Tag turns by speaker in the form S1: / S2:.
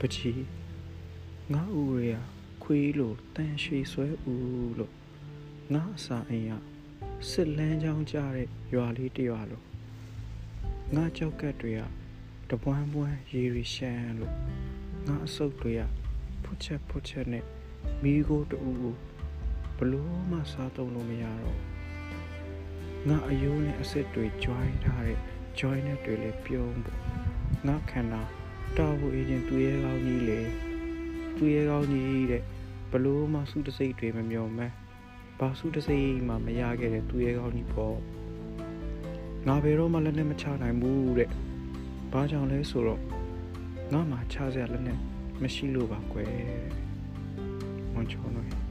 S1: ပချီငါဦးရခွေးလို့တန်ရွှေဆွဲဦးလို့ငါအစာအိမ်ရစစ်လန်းချောင်းကြတဲ့ရွာလေးတရွာလို့ငါကြောက်ကက်တွေကတပွန်းပွန်းရေရီရှမ်းလို့ငါအဆုပ်တွေကဖွတ်ချက်ဖွတ်ချက်နဲ့မိโกတူကိုဘလို့မှစားသုံးလို့မရတော့ငါအယိုးနဲ့အစ်စ်တွေ join ထားတဲ့ join နဲ့တွေလည်းပြုံးပေါ့ငါခန္ဓာ တော်ဘူးအေဂျင့်သူရဲ့ကောင်းကြီးလေသူရဲ့ကောင်းကြီးတဲ့ဘလို့မှစုတစိတ်တွေမမျော်မဲဘာစုတစိတ်မှမရခဲ့တဲ့သူရဲ့ကောင်းကြီးပေါ့ငါဘယ်တော့မှလက်နဲ့မချနိုင်ဘူးတဲ့ဘာကြောင့်လဲဆိုတော့ငါမှချစရာလက်နဲ့မရှိလို့ပါကွယ်မွန်ချုံတော့